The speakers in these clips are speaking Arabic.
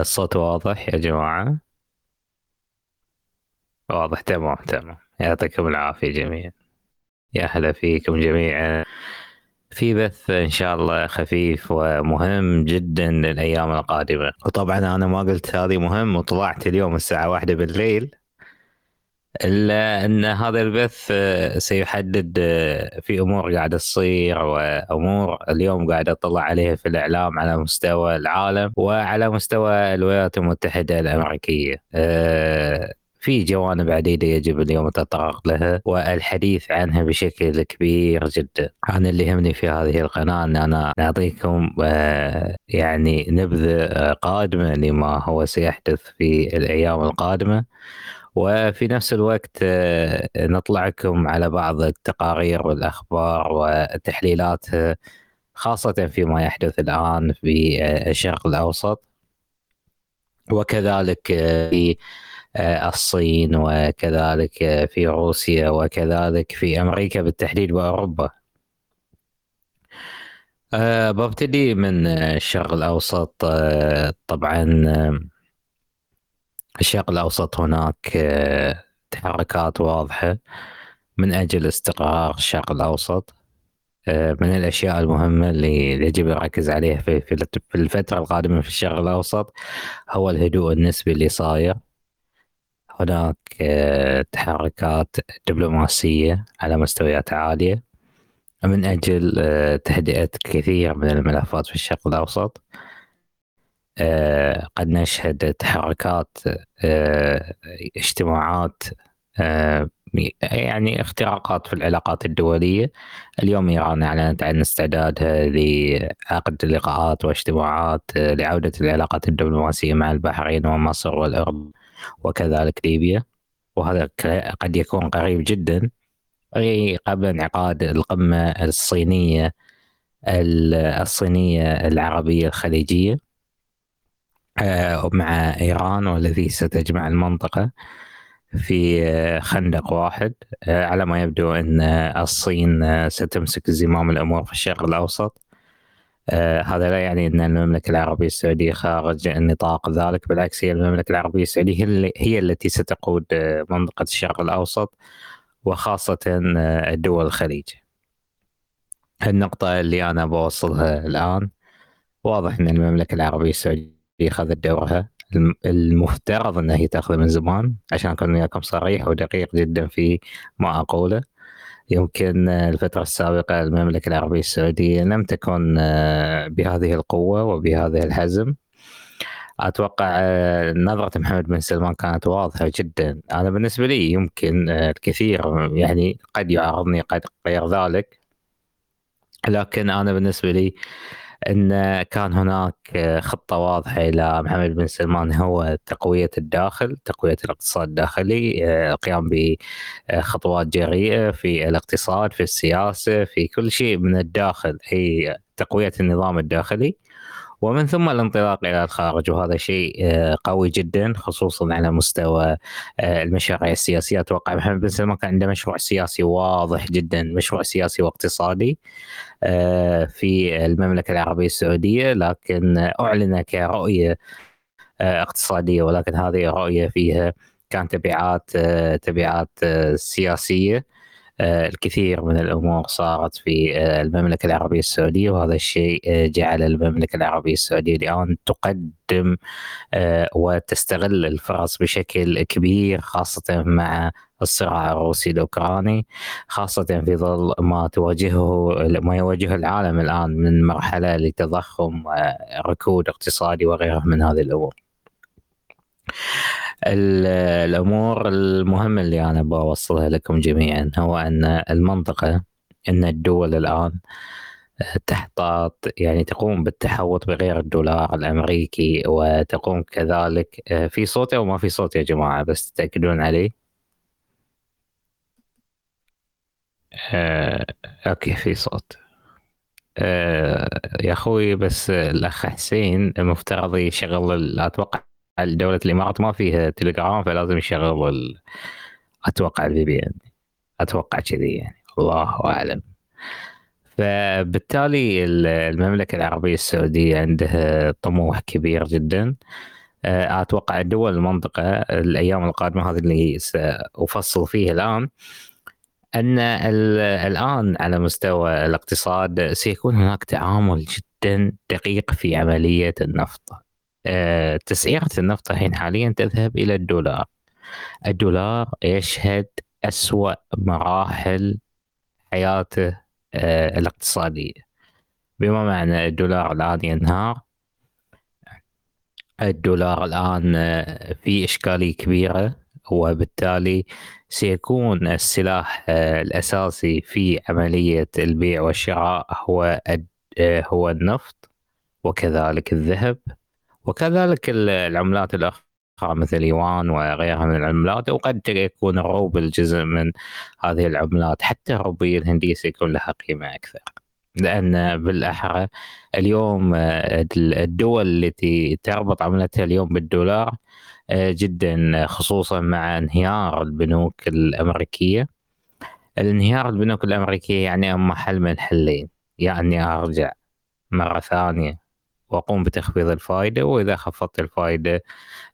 الصوت واضح يا جماعة؟ واضح تمام تمام. يعطيكم العافية جميعا. يا هلا فيكم جميعا. في بث إن شاء الله خفيف ومهم جدا للأيام القادمة. وطبعا أنا ما قلت هذه مهم وطلعت اليوم الساعة واحدة بالليل. إلا أن هذا البث آه، سيحدد آه، في أمور قاعدة تصير وأمور اليوم قاعد اطلع عليها في الإعلام على مستوى العالم وعلى مستوى الولايات المتحدة الأمريكية. آه، في جوانب عديدة يجب اليوم التطرق لها والحديث عنها بشكل كبير جدا. أنا اللي يهمني في هذه القناة أن أنا اعطيكم يعني نبذة قادمة لما هو سيحدث في الأيام القادمة. وفي نفس الوقت آه، نطلعكم على بعض التقارير والأخبار والتحليلات خاصة فيما يحدث الآن في آه، الشرق الأوسط. وكذلك آه، في الصين وكذلك في روسيا وكذلك في أمريكا بالتحديد وأوروبا. ببتدي من الشرق الأوسط طبعا الشرق الأوسط هناك آه، تحركات واضحة. من أجل استقرار الشرق الأوسط آه، من الأشياء المهمة اللي يجب الركز عليها في في الفترة القادمة في الشرق الأوسط هو الهدوء النسبي اللي صاير. هناك آه، تحركات دبلوماسية على مستويات عالية. من أجل تهدئة كثير من الملفات في الشرق الأوسط. قد نشهد تحركات آه، اجتماعات آه، يعني اختراقات في العلاقات الدولية. اليوم إيران أعلنت عن استعدادها لعقد لقاءات واجتماعات لعودة العلاقات الدبلوماسية مع البحرين ومصر والأردن وكذلك ليبيا. وهذا قد يكون قريب جدا قبل انعقاد القمة الصينية الصينية العربية الخليجية. آه، مع إيران والذي ستجمع المنطقة في آه، خندق واحد آه، على ما يبدو أن الصين ستمسك زمام الأمور في الشرق الأوسط. هذا لا يعني أن المملكة العربية السعودية خارج نطاق ذلك بالعكس هي المملكة العربية السعودية هي التي ستقود منطقة الشرق الأوسط وخاصة الدول الخليج. النقطة اللي أنا بوصلها الآن واضح أن المملكة العربية السعودية اخذت دورها المفترض إنها هي تاخذه من زمان عشان اكون وياكم صريح ودقيق جدا في ما أقوله. يمكن الفترة السابقة المملكة العربية السعودية لم تكن آه، بهذه القوة وبهذا الحزم أتوقع آه، نظرة محمد بن سلمان كانت واضحة جدا. أنا بالنسبة لي يمكن آه، الكثير يعني قد يعارضني قد غير ذلك. لكن أنا بالنسبة لي إن كان هناك خطة واضحة إلى محمد بن سلمان هو تقوية الداخل، تقوية الاقتصاد الداخلي، القيام بخطوات جريئة في الاقتصاد، في السياسة، في كل شيء من الداخل هي تقوية النظام الداخلي. ومن ثم الانطلاق إلى الخارج وهذا شيء آه، قوي جدا خصوصا على مستوى آه، المشاريع السياسية. أتوقع محمد بن سلمان كان عنده مشروع سياسي واضح جدا مشروع سياسي واقتصادي آه، في المملكة العربية السعودية. لكن أعلن كرؤية اقتصادية ولكن هذه الرؤية فيها كان تبعات تبعات سياسية. الكثير من الأمور صارت في آه، المملكة العربية السعودية وهذا الشيء آه، جعل المملكة العربية السعودية الآن تقدم وتستغل الفرص بشكل كبير خاصة مع الصراع الروسي الأوكراني خاصة في ظل ما تواجهه ما يواجهه العالم الآن من مرحلة لتضخم وركود اقتصادي وغيره من هذه الأمور. الأمور المهمة اللي أنا بوصلها لكم جميعا هو أن المنطقة إن الدول الآن تحتاط يعني تقوم بالتحوط بغير الدولار الأمريكي وتقوم كذلك في صوت أو ما في صوت يا جماعة؟ بس تتاكدون عليه آه، okay في صوت. آه، يا أخوي بس الأخ حسين المفترض يشغل أتوقع دولة الامارات ما فيها تليجرام فلازم يشغلوا أتوقع ال VPN أتوقع كذي يعني. الله أعلم. فبالتالي المملكة العربية السعودية عندها طموح كبير جدا. أتوقع دول المنطقة الأيام القادمة هذه اللي سأفصل فيها الآن أن الآن على مستوى الاقتصاد سيكون هناك تعامل جدا دقيق في عملية النفط. آه، تسعيرة النفط الحين حاليا تذهب إلى الدولار. الدولار يشهد أسوأ مراحل حياته آه، الاقتصادية. بما معنى الدولار الآن ينهار الدولار الآن آه، في إشكالية كبيرة وبالتالي سيكون السلاح الأساسي في عملية البيع والشراء هو هو النفط وكذلك الذهب وكذلك العملات الأخرى مثل اليوان وغيرها من العملات وقد يكون الروبل جزء من هذه العملات. حتى الروبية الهندية سيكون لها قيمة أكثر. لأن بالأحرى اليوم آه، الدول التي تربط عملتها اليوم بالدولار آه، جدا خصوصا مع انهيار البنوك الأمريكية. الانهيار البنوك الأمريكية يعني أما حل من حلين. يا أني أرجع مرة ثانية وأقوم بتخفيض الفائده وإذا خفضت الفائده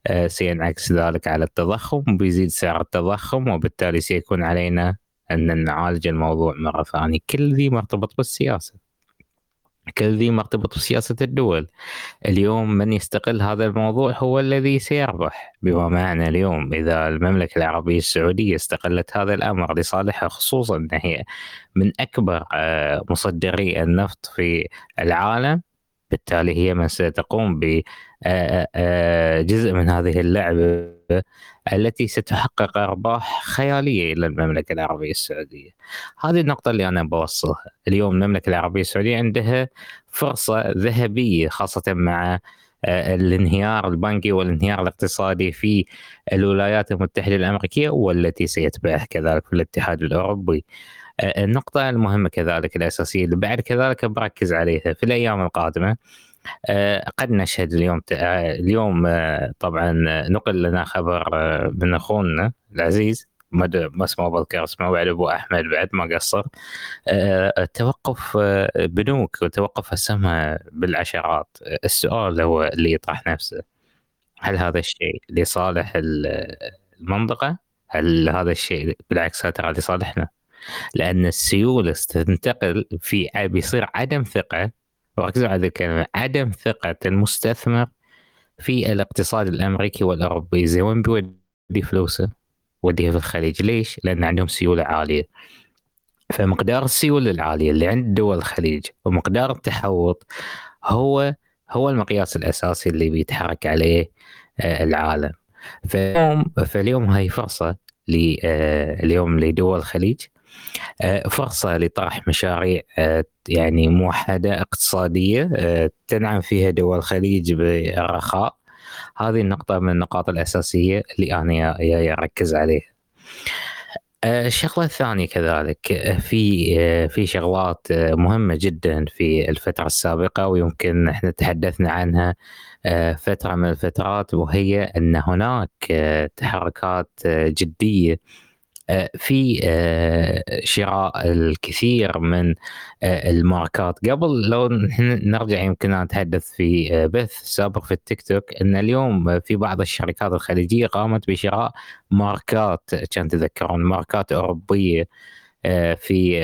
آه، سينعكس ذلك على التضخم وبيزيد سعر التضخم وبالتالي سيكون علينا أن نعالج الموضوع مرة ثانية. كل ذي مرتبط بالسياسة. كل ذي مرتبط بسياسة الدول. اليوم من يستقل هذا الموضوع هو الذي سيربح. بما معنى اليوم إذا المملكة العربية السعودية استقلت هذا الأمر لصالحها خصوصا أن هي من أكبر آه، مصدري النفط في العالم بالتالي هي من ستقوم بجزء من هذه اللعبة التي ستحقق أرباح خيالية إلى المملكة العربية السعودية. هذه النقطة اللي أنا بوصلها. اليوم المملكة العربية السعودية عندها فرصة ذهبية خاصة مع الانهيار البنكي والانهيار الاقتصادي في الولايات المتحدة الأمريكية والتي سيتبعها كذلك في الاتحاد الأوروبي. النقطة المهمة كذلك الأساسية اللي بعد كذلك بركز عليها في الأيام القادمة آه، قد نشهد اليوم آه، اليوم آه، طبعا نقل لنا خبر من أخونا العزيز ما اسمه بذكر اسمه بعد أبو أحمد بعد ما قصر توقف بنوك وتوقف اسهمها بالعشرات السؤال هو اللي يطرح نفسه هل هذا الشيء لصالح المنطقة؟ هل هذا الشيء بالعكس ترى لصالحنا؟ لأن السيوله تنتقل في بيصير عدم ثقة وركزوا على الكلمة عدم ثقة المستثمر في الاقتصاد الأمريكي والأوروبي زي وين بيودي فلوسه؟ وديها في الخليج ليش؟ لأن عندهم سيولة عالية فمقدار السيولة العالية اللي عند دول الخليج ومقدار التحوط هو هو المقياس الأساسي اللي بيتحرك عليه آه، العالم فاليوم فاليوم هاي اليوم آه، لدول الخليج فرصة لطرح مشاريع آه، يعني موحدة اقتصادية آه، تنعم فيها دول الخليج بالرخاء هذه النقطة من النقاط الأساسية اللي أنا أركز عليها. الشغلة الثانية كذلك في في شغلات مهمة جدا في الفترة السابقة ويمكن إحنا تحدثنا عنها فترة من الفترات وهي أن هناك تحركات جدية آه، في آه، شراء الكثير من آه، الماركات. قبل لو نرجع يمكن نتحدث في بث سابق في التيك توك إن اليوم في بعض الشركات الخليجية قامت بشراء ماركات كان تذكرون ماركات أوروبية في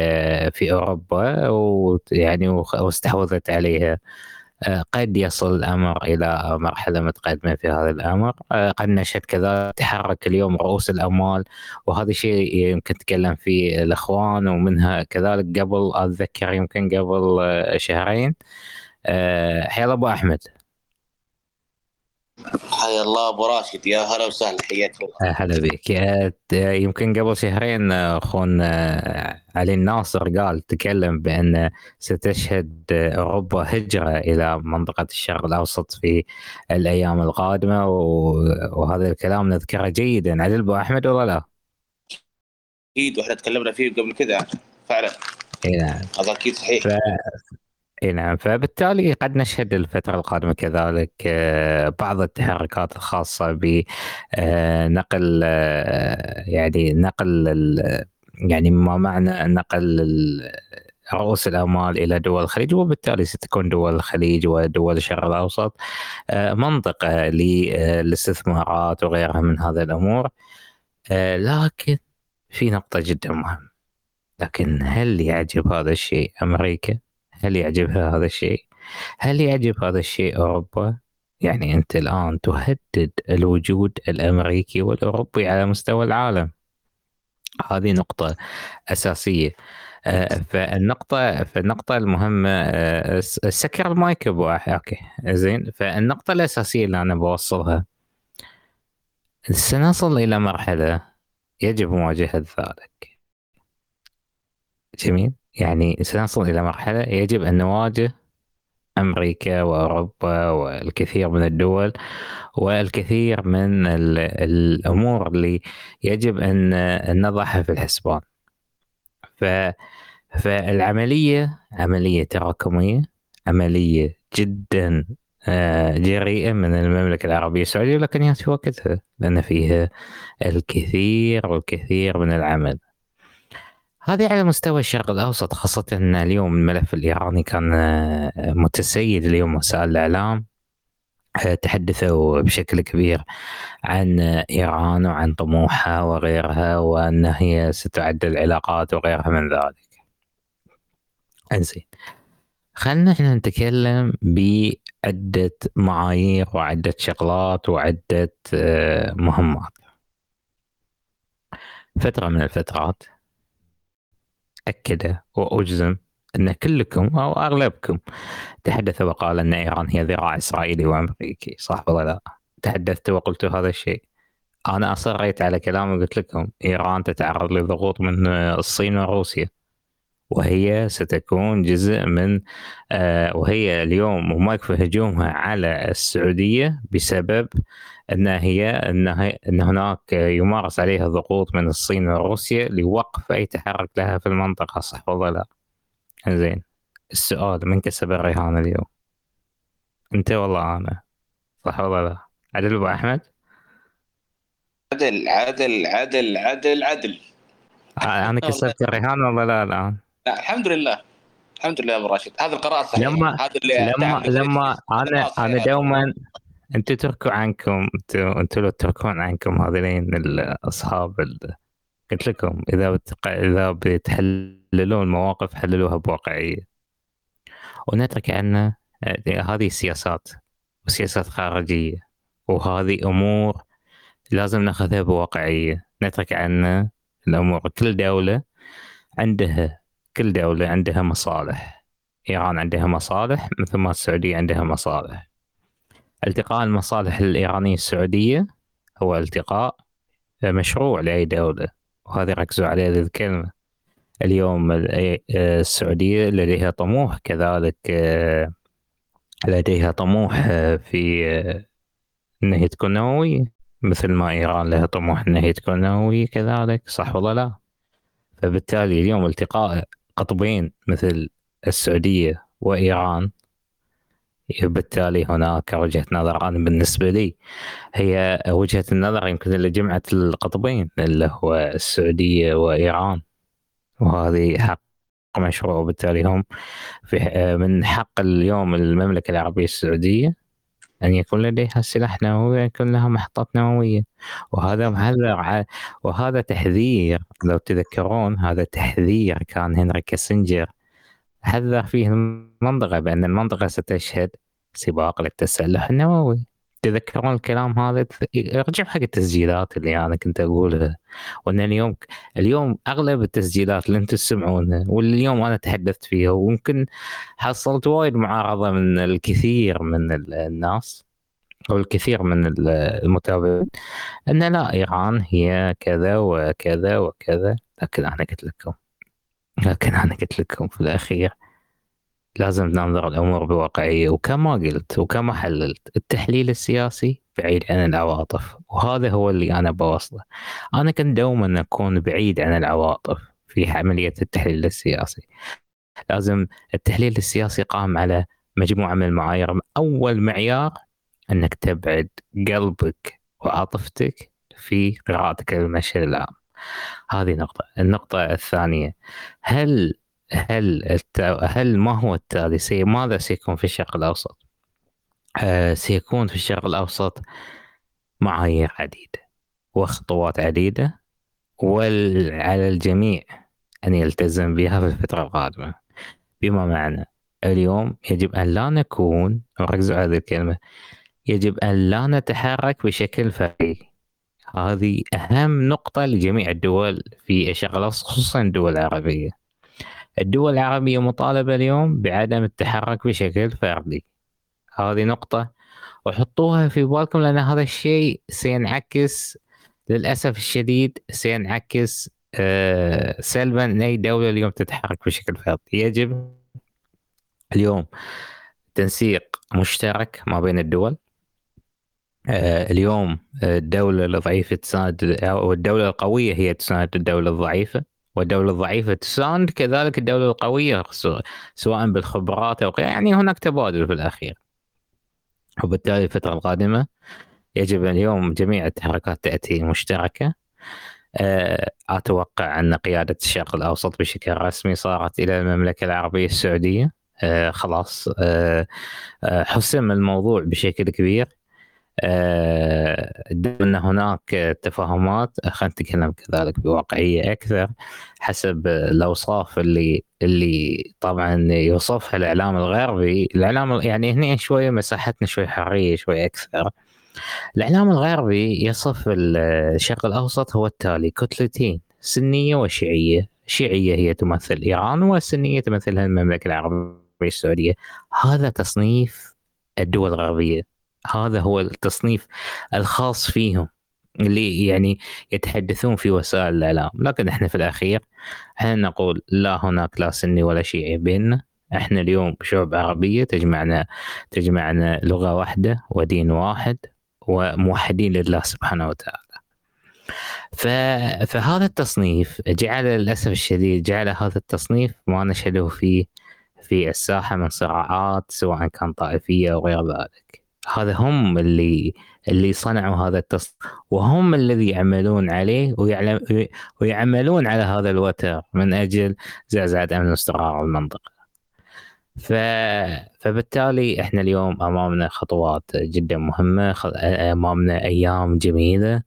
في أوروبا ويعني واستحوذت عليها. آه، قد يصل الأمر إلى مرحلة متقدمة في هذا الأمر. آه، قد نشهد كذا تحرك اليوم رؤوس الأموال وهذا الشيء يمكن تكلم فيه الأخوان ومنها كذلك قبل أتذكر يمكن قبل آه، شهرين. حيا أبو أحمد. حيا الله أبو راشد. يا هلا وسهلا حياك الله. هلا بك. يمكن قبل شهرين أخونا علي الناصر قال تكلم بأن ستشهد اوروبا هجرة إلى منطقة الشرق الأوسط في الأيام القادمة وهذا الكلام نذكره جيدا. علي أبو أحمد ولا لا؟ أكيد وإحنا تكلمنا فيه قبل كذا فعلا. اي نعم هذا أكيد صحيح. ف... إي نعم فبالتالي قد نشهد الفترة القادمة كذلك آه، بعض التحركات الخاصة بنقل آه، آه، يعني نقل يعني ما معنى نقل رؤوس الامال إلى دول الخليج وبالتالي ستكون دول الخليج ودول الشرق الأوسط منطقة للاستثمارات وغيرها من هذه الأمور لكن في نقطة جدا مهمة لكن هل يعجب هذا الشيء أمريكا؟ هل يعجبها هذا الشيء؟ هل يعجب هذا الشيء أوروبا؟ يعني أنت الآن تهدد الوجود الأمريكي والأوروبي على مستوى العالم. هذه نقطة أساسية. آه، فالنقطة فالنقطة المهمة آه، سكر المايك أبو أوكي زين فالنقطة الأساسية اللي أنا بوصلها سنصل إلى مرحلة يجب مواجهة ذلك. جميل؟ يعني سنصل إلى مرحلة يجب أن نواجه أمريكا وأوروبا والكثير من الدول والكثير من الأمور اللي يجب أن نضعها في الحسبان. ف فالعملية عملية تراكمية عملية جدا آه، جريئة من المملكة العربية السعودية لكن يأتي وقتها لأن فيها الكثير والكثير من العمل. هذه على مستوى الشرق الأوسط خاصة أن اليوم الملف الإيراني كان آه، متسيد اليوم وسائل الإعلام آه، تحدثوا بشكل كبير عن إيران وعن طموحها وغيرها وأن هي ستعدل العلاقات وغيرها من ذلك. إنزين خلنا إحنا نتكلم بعدة معايير وعدة شغلات وعدة آه، مهمات. فترة من الفترات أكد وأجزم أن كلكم أو أغلبكم تحدث وقال أن إيران هي ذراع إسرائيلي وأمريكي صح ولا لا؟ تحدثت وقلت هذا الشيء أنا أصريت على كلامي وقلت لكم إيران تتعرض لضغوط من الصين وروسيا وهي ستكون جزء من آه، وهي اليوم وما يكفي هجومها على السعودية بسبب ان هي ان أن هناك يمارس عليها ضغوط من الصين وروسيا لوقف أي تحرك لها في المنطقة صح ولا لا؟ زين السؤال من كسب الرهان اليوم؟ أنت ولا أنا؟ صح ولا لا؟ عدل أبو أحمد؟ عدل عدل عدل عدل عدل أنا كسبت الرهان ولا لا الآن؟ لا الحمد لله الحمد لله أبو راشد هذا القرار صحيح لما هذا اللي لما لما أنا أنا دوما أنتم تركوا عنكم أنتم لو تركون عنكم هذين الاصحاب قلت لكم إذا بتق... إذا بتحللون مواقف حللوها بواقعية. ونترك عنا هذه سياسات وسياسات خارجية وهذه أمور لازم نأخذها بواقعية. نترك عنا الأمور كل دولة عندها كل دولة عندها مصالح. إيران عندها مصالح مثل ما السعودية عندها مصالح. التقاء المصالح الإيرانية السعودية هو التقاء مشروع لأي دولة وهذه ركزوا عليه هذه الكلمة اليوم السعودية لديها طموح كذلك لديها طموح في أنها تكون نووية مثل ما إيران لها طموح أنها تكون نووية كذلك صح ولا لا؟ فبالتالي اليوم التقاء قطبين مثل السعودية وإيران بالتالي هناك وجهة نظر. أنا بالنسبة لي هي وجهة النظر يمكن اللي جمعت القطبين اللي هو السعودية وإيران. وهذه حق مشروع وبالتالي هم في من حق اليوم المملكة العربية السعودية أن يكون لديها سلاح نووي ويكون لها محطات نووية. وهذا هذا وهذا تحذير لو تذكرون هذا تحذير كان هنري كيسنجر حذر فيه المنطقة بأن المنطقة ستشهد سباق للتسلح النووي. تذكرون الكلام هذا؟ ارجعوا حق التسجيلات اللي أنا كنت أقولها. وأن اليوم اليوم أغلب التسجيلات اللي أنتم تسمعونها واللي اليوم أنا تحدثت فيها ويمكن حصلت وايد معارضة من الكثير من الناس أو الكثير من المتابعين أن لا إيران هي كذا وكذا وكذا. لكن أنا قلت لكم لكن أنا قلت لكم في الأخير لازم ننظر الأمور بواقعية وكما قلت وكما حللت التحليل السياسي بعيد عن العواطف وهذا هو اللي أنا بوصله. أنا كنت دوما أكون بعيد عن العواطف في عملية التحليل السياسي. لازم التحليل السياسي قام على مجموعة من المعايير. أول معيار أنك تبعد قلبك وعاطفتك في قراءتك للمشهد العام. هذه نقطة. النقطة الثانية هل هل هل ما هو التالي؟ سي ماذا سيكون في الشرق الأوسط؟ آه سيكون في الشرق الأوسط معايير عديدة وخطوات عديدة وعلى الجميع أن يلتزم بها في الفترة القادمه بما معنى اليوم يجب أن لا نكون ركزوا على هذه الكلمة يجب أن لا نتحرك بشكل فردي. هذه أهم نقطة لجميع الدول في الاوسط خصوصا الدول العربية. الدول العربية مطالبة اليوم بعدم التحرك بشكل فردي. هذه نقطة. وحطوها في بالكم لأن هذا الشيء سينعكس للأسف الشديد سينعكس آه، سلبا أي دولة اليوم تتحرك بشكل فردي. يجب اليوم تنسيق مشترك ما بين الدول. اليوم الدولة الضعيفة تساند أو الدولة القوية هي تساند الدولة الضعيفة والدولة الضعيفة تساند كذلك الدولة القوية سواء بالخبرات أو يعني هناك تبادل في الأخير. وبالتالي الفترة القادمة يجب اليوم جميع التحركات تأتي مشتركة. آه، أتوقع أن قيادة الشرق الأوسط بشكل رسمي صارت إلى المملكة العربية السعودية. آه، خلاص. آه، حسم الموضوع بشكل كبير. آه، أن هناك تفاهمات خلينا نتكلم كذلك بواقعية أكثر حسب الأوصاف اللي اللي طبعا يوصفها الإعلام الغربي. الإعلام يعني هنا شوية مساحتنا شوي حرية شوي أكثر. الإعلام الغربي يصف الشرق الأوسط هو التالي كتلتين سنية وشيعية. شيعية هي تمثل إيران والسنية تمثلها المملكة العربية السعودية. هذا تصنيف الدول الغربية. هذا هو التصنيف الخاص فيهم اللي يعني يتحدثون في وسائل الإعلام. لكن إحنا في الأخير إحنا نقول لا هناك لا سني ولا شيعي بيننا. إحنا اليوم شعوب عربية تجمعنا تجمعنا لغة واحدة ودين واحد وموحدين لله سبحانه وتعالى. فهذا التصنيف جعل للأسف الشديد جعل هذا التصنيف ما نشهده فيه في الساحة من صراعات سواء كان طائفية أو غير ذلك. هذا هم اللي اللي صنعوا هذا التصنيف وهم الذي يعملون عليه ويعلم ويعملون على هذا الوتر من أجل زعزعة أمن واستقرار المنطقة. ف... فبالتالي إحنا اليوم أمامنا خطوات جدا مهمة أمامنا أيام جميلة.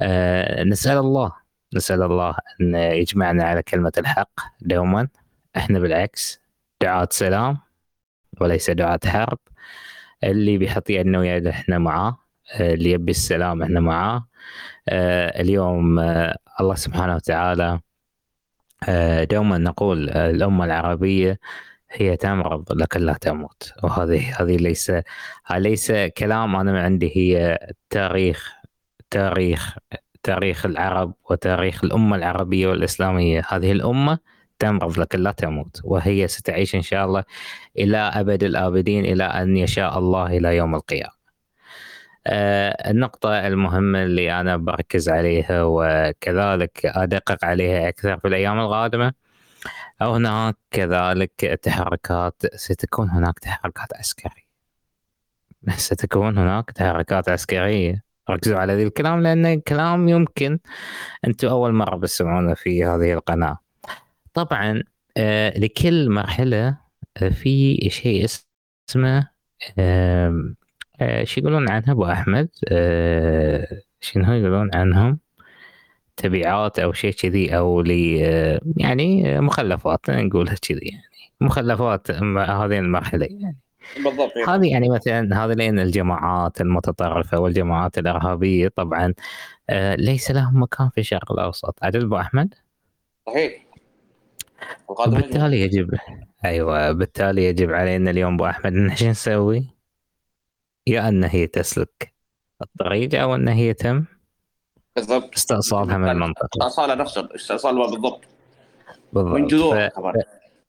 أه نسأل الله نسأل الله أن يجمعنا على كلمة الحق دوما. إحنا بالعكس دعاة سلام وليس دعاة حرب. اللي بيحط يدنا ويده إحنا معاه آه، اللي يبي السلام إحنا معاه. آه، اليوم آه، الله سبحانه وتعالى دوما نقول الأمة العربية هي تمرض لكن لا تموت. وهذه هذه ليس ليس كلام أنا عندي هي تاريخ تاريخ تاريخ العرب وتاريخ الأمة العربية والإسلامية. هذه الأمة تمرض لكن لا تموت. وهي ستعيش إن شاء الله إلى أبد الآبدين إلى أن يشاء الله إلى يوم القيامة. آه النقطة المهمة اللي أنا بركز عليها وكذلك أدقق عليها أكثر في الأيام القادمة أو هناك كذلك تحركات ستكون هناك تحركات عسكرية. ستكون هناك تحركات عسكرية. ركزوا على ذي الكلام لأن الكلام يمكن أنتم أول مرة بتسمعونه في هذه القناة. طبعا آه لكل مرحلة آه في شيء اسمه آه شو يقولون عنها؟ أبو أحمد شنو يقولون عنهم؟ تبعات أو شيء كذي أو لي يعني مخلفات نقولها كذي يعني. مخلفات هذه المرحلة يعني. بالضبط هذه يعني مثلا هذه لأن الجماعات المتطرفة والجماعات الإرهابية طبعا ليس لهم مكان في الشرق الأوسط. عدل أبو أحمد؟ صحيح. بالتالي يجب أيوه بالتالي يجب علينا اليوم أبو أحمد إن إيش نسوي؟ يا أن هي تسلك الطريق أو أن هي تم بالضبط. استئصالها من المنطقة. استئصالها نفسها استئصالها بالضبط. بالضبط. من جذورها ف...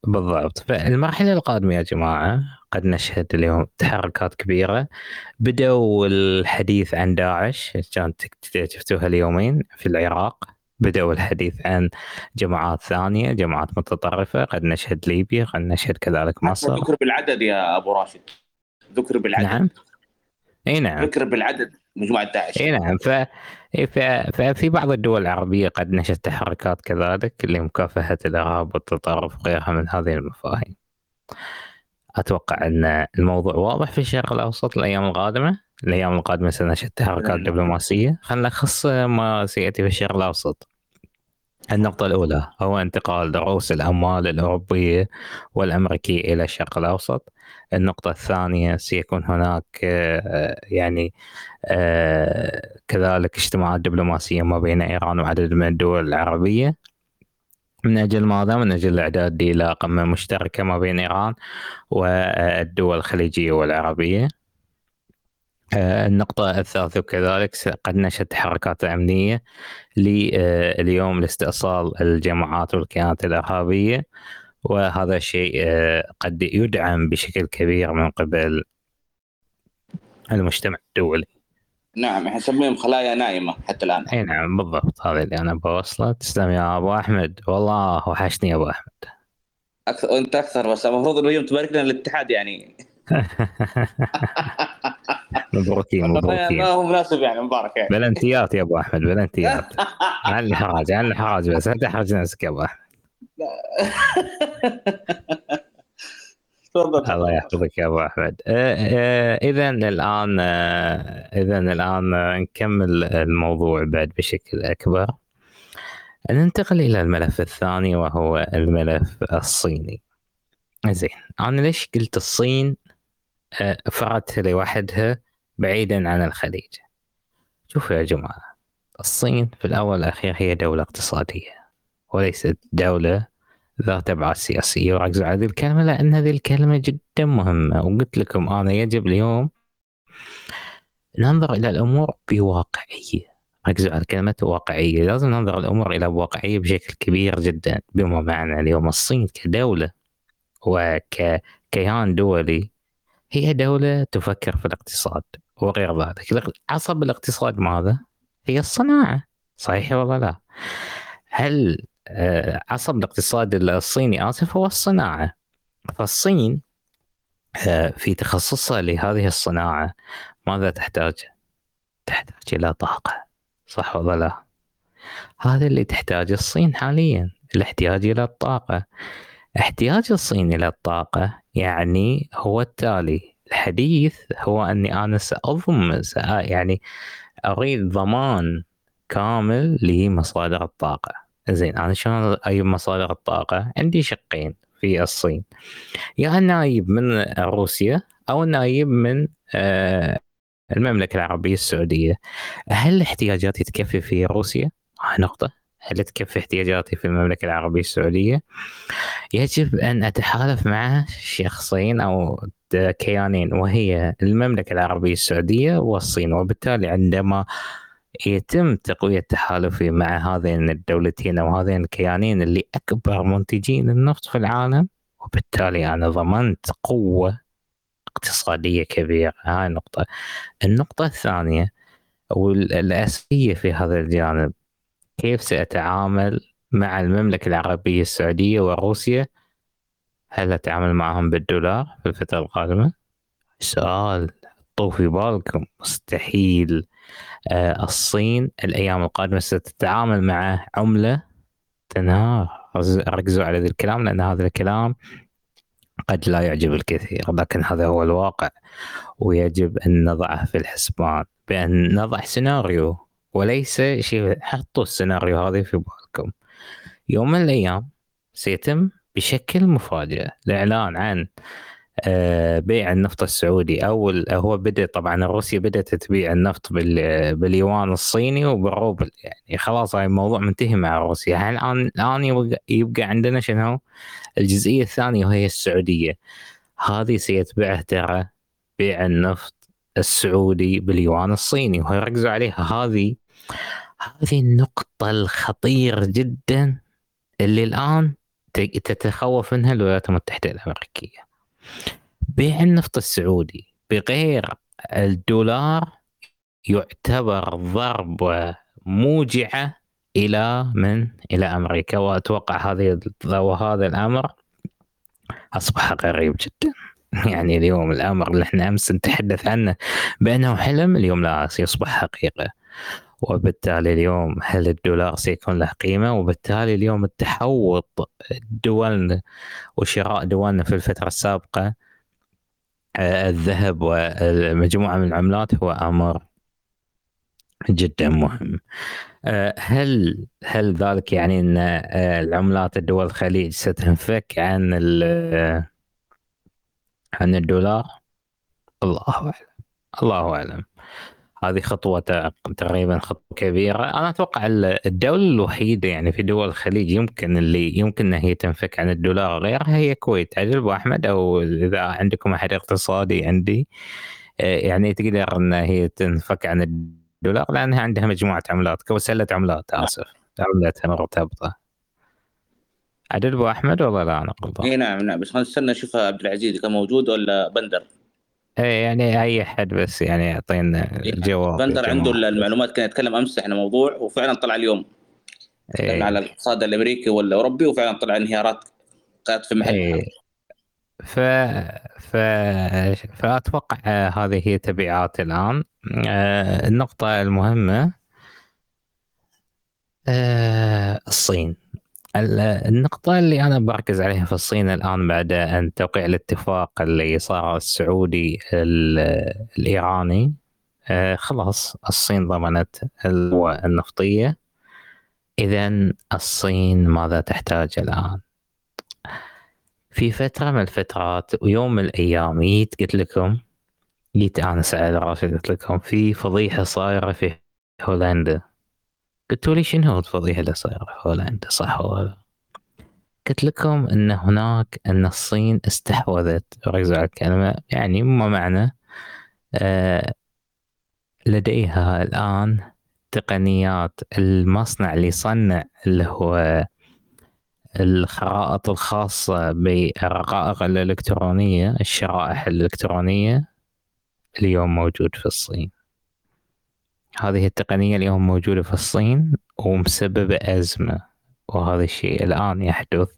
بالضبط. فالمرحله القادمة يا جماعة قد نشهد اليوم تحركات كبيرة. بدأوا الحديث عن داعش كانت شفتوها اليومين في العراق. بدأوا الحديث عن جماعات ثانية جماعات متطرفة قد نشهد ليبيا قد نشهد كذلك مصر. ذكر بالعدد يا أبو راشد. ذكر بالعدد. نعم. أي نعم. ذكر بالعدد مجموعة داعش. أي نعم. ف إيه، ف- ففي بعض الدول العربية قد نشأت تحركات كذلك لمكافحة الإرهاب والتطرف وغيرها من هذه المفاهيم. أتوقع أن الموضوع واضح في الشرق الأوسط الأيام القادمة. الأيام القادمة سنشهد تحركات نعم. دبلوماسية خلينا نخص ما سيأتي في الشرق الأوسط. النقطة الأولى هو انتقال رؤوس الأموال الأوروبية والأمريكية إلى الشرق الأوسط. النقطة الثانية سيكون هناك آه، يعني آه، كذلك اجتماعات دبلوماسية ما بين إيران وعدد من الدول العربية. من أجل ماذا؟ من أجل الإعداد إلى قمة مشتركة ما بين إيران والدول الخليجية والعربية. النقطة الثالثة كذلك قد نشأت حركات أمنية اليوم لاستئصال الجماعات والكيانات الإرهابية. وهذا الشيء آه، قد يدعم بشكل كبير من قبل المجتمع الدولي. نعم إحنا نسميهم خلايا نائمه حتى الآن. إي نعم بالضبط. هذا اللي أنا بوصله تسلم يا أبو أحمد. والله وحشني يا أبو أحمد. أكثر أنت أكثر بس المفروض إنه يوم تبارك لنا الاتحاد يعني. مبروكين مبروكين ما هو مناسب يعني مبارك يعني. بلنتيات يا أبو أحمد بلنتيات. عن الحراج عن الحراج بس لا تحرج نفسك يا أبو أحمد؟ تفضل. الله يحفظك يا أبو أحمد. اذا الآن اذا الآن نكمل الموضوع بعد بشكل أكبر. ننتقل إلى الملف الثاني وهو الملف الصيني. زين أنا ليش قلت الصين؟ فردت لوحدها بعيدا عن الخليج. شوفوا يا جماعة الصين في الأول والأخير هي دولة اقتصادية وليست دولة ذات أبعاد سياسية. وركزوا على هذه الكلمة لأن هذه الكلمة جدا مهمة. وقلت لكم أنا يجب اليوم ننظر إلى الأمور بواقعية. ركزوا على كلمة واقعية. لازم ننظر الأمور إلى واقعية بشكل كبير جدا. بما معنى اليوم الصين كدولة وككيان دولي هي دولة تفكر في الاقتصاد وغير ذلك عصب الاقتصاد ماذا؟ هي الصناعة صحيح ولا لا؟ هل آه، عصب الاقتصاد الصيني آسف هو الصناعة فالصين آه، في تخصصها لهذه الصناعة ماذا تحتاج؟ تحتاج إلى طاقة صح ولا لا؟ هذا اللي تحتاج الصين حاليا الاحتياج إلى الطاقة احتياج الصين إلى الطاقة يعني هو التالي. الحديث هو أني أنا سأضم سأ يعني أريد ضمان كامل لمصادر الطاقة. زين أنا شلون أجيب مصادر الطاقة؟ عندي شقين في الصين. يا أنا أجيب من روسيا أو أنا أجيب من آه المملكة العربية السعودية. هل احتياجاتي تكفي في روسيا؟ نقطة. هل تكفي احتياجاتي في المملكة العربية السعودية؟ يجب أن أتحالف مع شخصين أو كيانين وهي المملكة العربية السعودية والصين. وبالتالي عندما يتم تقوية تحالفي مع هذين الدولتين أو هذين الكيانين اللي أكبر منتجين النفط في العالم وبالتالي أنا ضمنت قوة اقتصادية كبيرة. هاي النقطة النقطة الثانية والأساسية في هذا الجانب كيف سأتعامل مع المملكة العربية السعودية وروسيا؟ هل أتعامل معهم بالدولار في الفترة القادمة؟ سؤال حطوه في بالكم. مستحيل. آه الصين الأيام القادمة ستتعامل مع عملة تنهار. ركزوا على ذا الكلام لأن هذا الكلام قد لا يعجب الكثير لكن هذا هو الواقع. ويجب أن نضعه في الحسبان. بأن نضع سيناريو وليس شيء حطوا السيناريو هذا في بالكم. يوم من الأيام سيتم بشكل مفاجئ الإعلان عن آه، بيع النفط السعودي. أو هو بدأ طبعا روسيا بدأت تبيع النفط باليوان الصيني وبالروبل. يعني خلاص هاي الموضوع منتهي مع روسيا. الان الآن يبقى عندنا شنو؟ الجزئية الثانية وهي السعودية. هذه سيتبعها ترى بيع النفط السعودي باليوان الصيني ويركزوا عليها. هذه هذه النقطة الخطيرة جدا اللي الآن تتخوف منها الولايات المتحدة الأمريكية. بيع النفط السعودي بغير الدولار يعتبر ضربة موجعة إلى من؟ إلى أمريكا. وأتوقع هذه وهذا الأمر أصبح غريب جدا. يعني اليوم الأمر اللي إحنا أمس نتحدث عنه بأنه حلم اليوم لا سيصبح حقيقة. وبالتالي اليوم هل الدولار سيكون له قيمة؟ وبالتالي اليوم التحوط دولنا وشراء دولنا في الفترة السابقة آه، الذهب ومجموعة من العملات هو أمر جدا مهم. آه، هل هل ذلك يعني إن آه، العملات الدول الخليج ستنفك عن عن الدولار؟ الله أعلم. الله أعلم. هذه خطوة تقريبا خطوة كبيرة. أنا أتوقع الدولة الوحيدة يعني في دول الخليج يمكن اللي يمكن أن هي تنفك عن الدولار. غيرها هي الكويت. عجل أبو أحمد؟ أو إذا عندكم أحد اقتصادي عندي آه، يعني تقدر أن هي تنفك عن الدولار؟ لأنها عندها مجموعة عملات كوسلة عملات آسف. عملتها مرتبطة. عدل أبو أحمد ولا لا أنا غلطان؟ إي نعم نعم. بس خلينا نستنى نشوف عبد العزيز كان موجود ولا بندر؟ إيه يعني أي أحد بس يعني يعطينا إيه، الجواب بندر عنده المعلومات كان يتكلم أمس إحنا موضوع وفعلا طلع اليوم. إيه. على الاقتصاد الأمريكي والأوروبي وفعلا طلع انهيارات كانت في محل. إيه. ف... ف... فاتوقع هذه هي تبعات الآن. آه، النقطة المهمة آه، الصين. النقطة اللي أنا بركز عليها في الصين الآن بعد أن توقيع الاتفاق اللي صار السعودي الإيراني آه، خلاص الصين ضمنت القوة النفطية إذا الصين ماذا تحتاج الآن؟ في فترة من الفترات ويوم من الأيام جيت قلت لكم جيت أنا سعد راشد قلت لكم في فضيحة صايرة في هولندا قلتوا لي شنو الفضيحة اللي صايرة في هولندا صح ولا قلت لكم إن هناك أن الصين استحوذت ركزوا على الكلمة يعني ما معنى آه لديها الآن تقنيات المصنع اللي يصنع اللي هو الخرائط الخاصة بالرقائق الإلكترونية الشرائح الإلكترونية اليوم موجود في الصين. هذه التقنية اليوم موجودة في الصين ومسببة أزمة وهذا الشيء الآن يحدث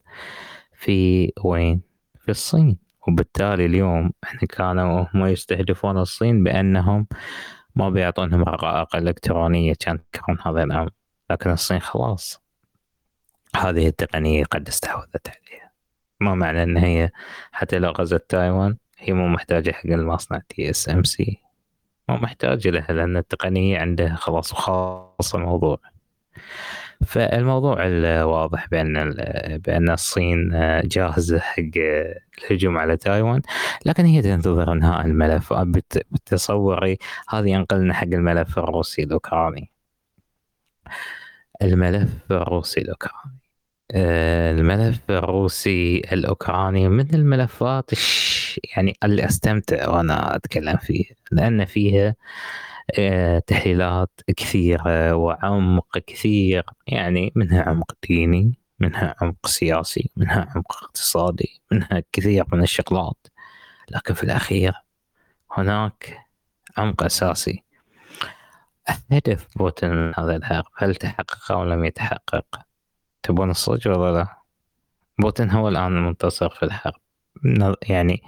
في وين؟ في الصين. وبالتالي اليوم إحنا كانوا هم يستهدفون الصين بأنهم ما بيعطونهم رقائق إلكترونية كان يذكرون هذا الأمر. لكن الصين خلاص. هذه التقنية قد استحوذت عليها. ما معنى أن هي حتى لو غزت تايوان هي مو محتاجة حق المصنع TSMC مو محتاج لها لأن التقنية عنده خلاص خاص الموضوع. فالموضوع الواضح بأن بأن الصين جاهزة حق الهجوم على تايوان لكن هي تنتظر انهاء الملف. بتصوري هذا ينقلنا حق الملف الروسي الأوكراني. الملف الروسي الأوكراني الملف الروسي الأوكراني من الملفات يعني اللي أستمتع وأنا أتكلم فيه لأن فيها آه، تحليلات كثيرة وعمق كثير يعني منها عمق ديني منها عمق سياسي منها عمق اقتصادي منها كثير من الشغلات. لكن في الأخير هناك عمق أساسي. هدف بوتين من هذا الحرب هل تحقق أو لم يتحقق؟ تبون الصج ولا لا؟ بوتين هو الآن المنتصر في الحرب يعني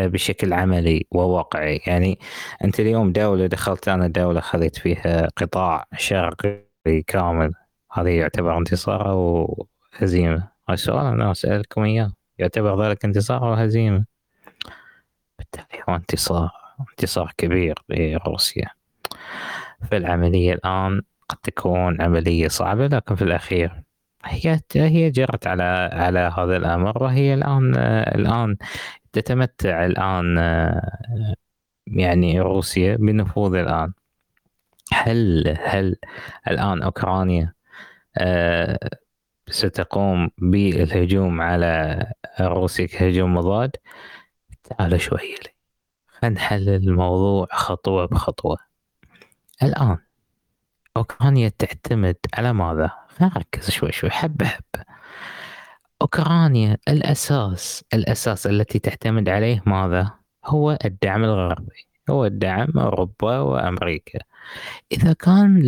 آه، بشكل عملي وواقعي. يعني أنت اليوم دوله دخلت أنا دوله خذيت فيها قطاع شرقي كامل. هذا يعتبر انتصار أو هزيمه السؤال أنا أسألكم إياه. يعتبر ذلك انتصار أو هزيمة؟ بالتالي هو انتصار انتصار كبير لروسيا. فالعملية الآن قد تكون عملية صعبة لكن في الأخير هي هي جرت على على هذا الأمر وهي الآن الآن تتمتع الآن يعني روسيا بنفوذ الآن. هل هل الآن أوكرانيا ستقوم بالهجوم على روسيا كهجوم مضاد؟ تعالوا شوي لي. خلينا نحلل الموضوع خطوة بخطوة. الآن أوكرانيا تعتمد على ماذا؟ نركز شوي شوي حبة حبة أوكرانيا الأساس الأساس التي تعتمد عليه ماذا؟ هو الدعم الغربي. هو الدعم أوروبا وأمريكا. إذا كان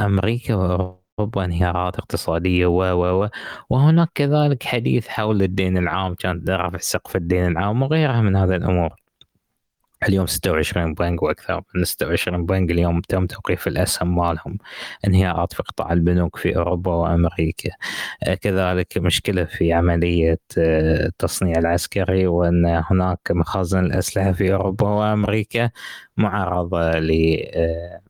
لأمريكا وأوروبا انهيارات اقتصادية و و و وهناك كذلك حديث حول الدين العام كانت رفع سقف الدين العام وغيرها من هذه الأمور. اليوم 26 بنك وأكثر من 26 بنك اليوم تم توقيف الاسهم مالهم. انهيارات في قطاع البنوك في أوروبا وأمريكا. آه، كذلك مشكلة في عملية آه، التصنيع العسكري وأن هناك مخازن الاسلحه في أوروبا وأمريكا معرضة ل آه،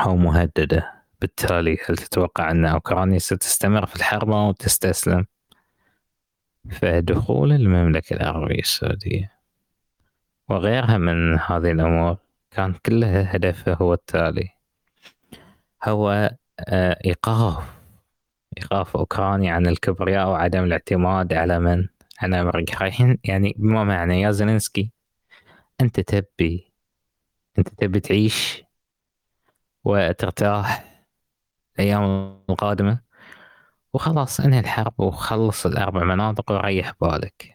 أو مهددة. بالتالي هل تتوقع أن أوكرانيا ستستمر في الحرب أو تستسلم؟ فدخول المملكة العربية السعودية. وغيرها من هذه الأمور كان كلها هدفه هو التالي. هو آه، إيقاف. إيقاف أوكرانيا عن الكبرياء وعدم الاعتماد على من؟ على أمريكا يعني بما معنى يا زيلينسكي أنت تبي أنت تبي تعيش وترتاح الأيام القادمة؟ وخلاص انهي الحرب وخلص الأربع مناطق وريح بالك.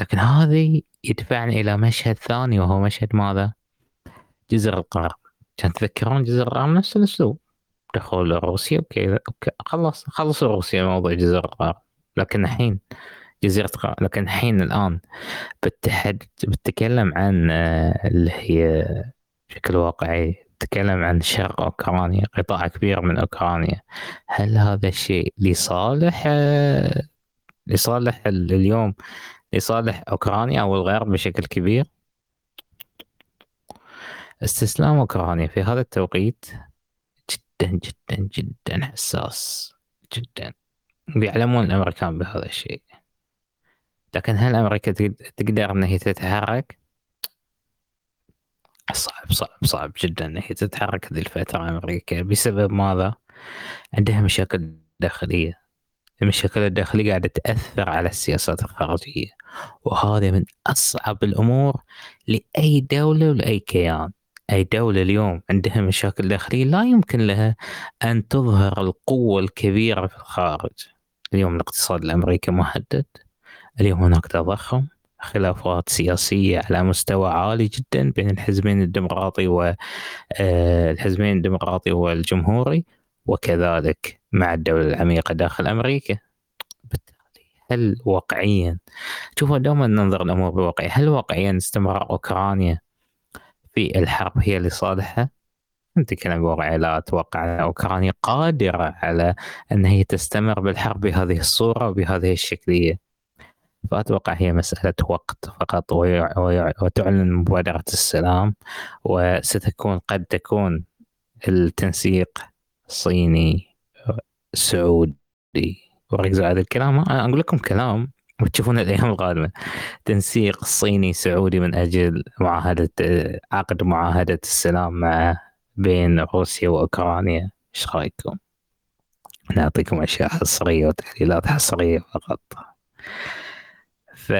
لكن هذه يدفعني إلى مشهد ثاني وهو مشهد ماذا؟ جزر القمر كان تذكرون جزر القمر نفس الأسلوب. دخول روسيا وكذا. خلص خلصوا روسيا موضوع جزر القمر لكن الحين جزيرة لكن الحين الآن بتحد بتتكلم عن آه، اللي هي بشكل واقعي تتكلم عن شرق أوكرانيا قطاع كبير من أوكرانيا. هل هذا الشيء لصالح آه، لصالح اليوم لصالح أوكرانيا أو الغرب بشكل كبير. استسلام أوكرانيا في هذا التوقيت جدا جدا جدا حساس جدا. بيعلمون الأمريكان بهذا الشيء. لكن هل أمريكا تقدر أن هي تتحرك؟ صعب صعب صعب جدا أن هي تتحرك هذه الفترة أمريكا. بسبب ماذا؟ عندها مشاكل داخلية. المشاكل الداخلية قاعدة تأثر على السياسات الخارجية. وهذا من أصعب الأمور لأي دولة ولأي كيان. أي دولة اليوم عندها مشاكل داخلية لا يمكن لها أن تظهر القوة الكبيرة في الخارج. اليوم الاقتصاد الأمريكي مهدد اليوم هناك تضخم. خلافات سياسية على مستوى عالي جدا بين الحزبين الديمقراطي والحزبين آه، الديمقراطي والجمهوري. وكذلك مع الدولة العميقة داخل أمريكا. بالتالي هل واقعيا شوفوا دوما ننظر الأمور بواقعية هل واقعيا استمرار أوكرانيا في الحرب هي لصالحها نتكلم بواقعية لا أتوقع أن أوكرانيا قادرة على أن هي تستمر بالحرب بهذه الصورة وبهذه الشكلية. فأتوقع هي مسألة وقت فقط وتعلن مبادرة السلام وستكون قد تكون التنسيق صيني سعودي وركزوا على الكلام. أنا أقول لكم كلام وتشوفون الأيام القادمه تنسيق صيني سعودي من أجل معاهدة عقد معاهدة السلام مع بين روسيا وأوكرانيا. إيش رأيكم؟ نعطيكم أشياء حصرية وتحليلات حصرية فقط. ف...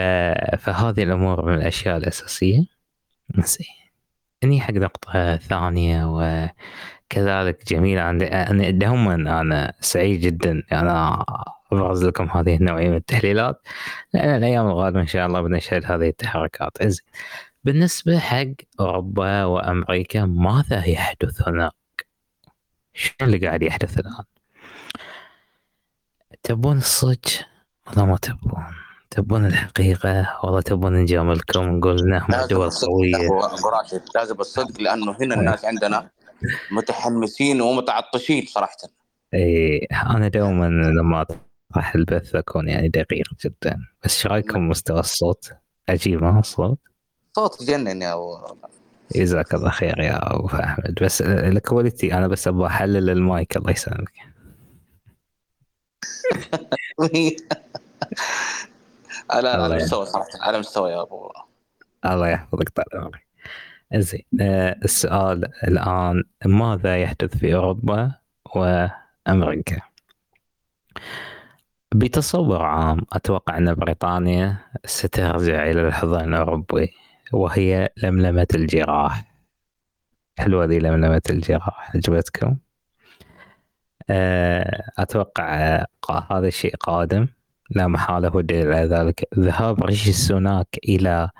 فهذه الأمور من الأشياء الأساسية. زين إني حق نقطة ثانية و كذلك جميل أنا دوما أنا سعيد جدا أنا أبرز لكم هذه النوعية من التحليلات لأن الأيام القادمة إن شاء الله بنشهد هذه التحركات إنزين بالنسبة حق أوروبا وأمريكا ماذا يحدث هناك؟ شو اللي قاعد يحدث الآن؟ تبون الصج ولا ما تبون؟ تبون الحقيقة ولا تبون نجاملكم نقول نحن دول قوية؟ لازم الصدق لأنه هنا الناس عندنا متحمسين ومتعطشين صراحة. إي أنا دوما لما أطرح البث أكون يعني دقيق جدا. بس إيش رأيكم مستوى الصوت؟ عجيب ما الصوت؟ صوت جنن يا أبو. جزاك الله خير يا أبو أحمد. بس ال quality أنا بس أبغى أحلل المايك الله يسلمك. على على مستوى صراحة على مستوى يا أبو. الله يحفظك طال عمرك. زين آه، السؤال الآن ماذا يحدث في أوروبا وأمريكا؟ بتصور عام أتوقع أن بريطانيا سترجع إلى الحضن الأوروبي وهي لملمة الجراح حلوة ذي لملمة الجراح عجبتكم؟ آه، أتوقع هذا الشيء قادم لا محالة ودليل على ذلك ذهاب ريشي سوناك إلى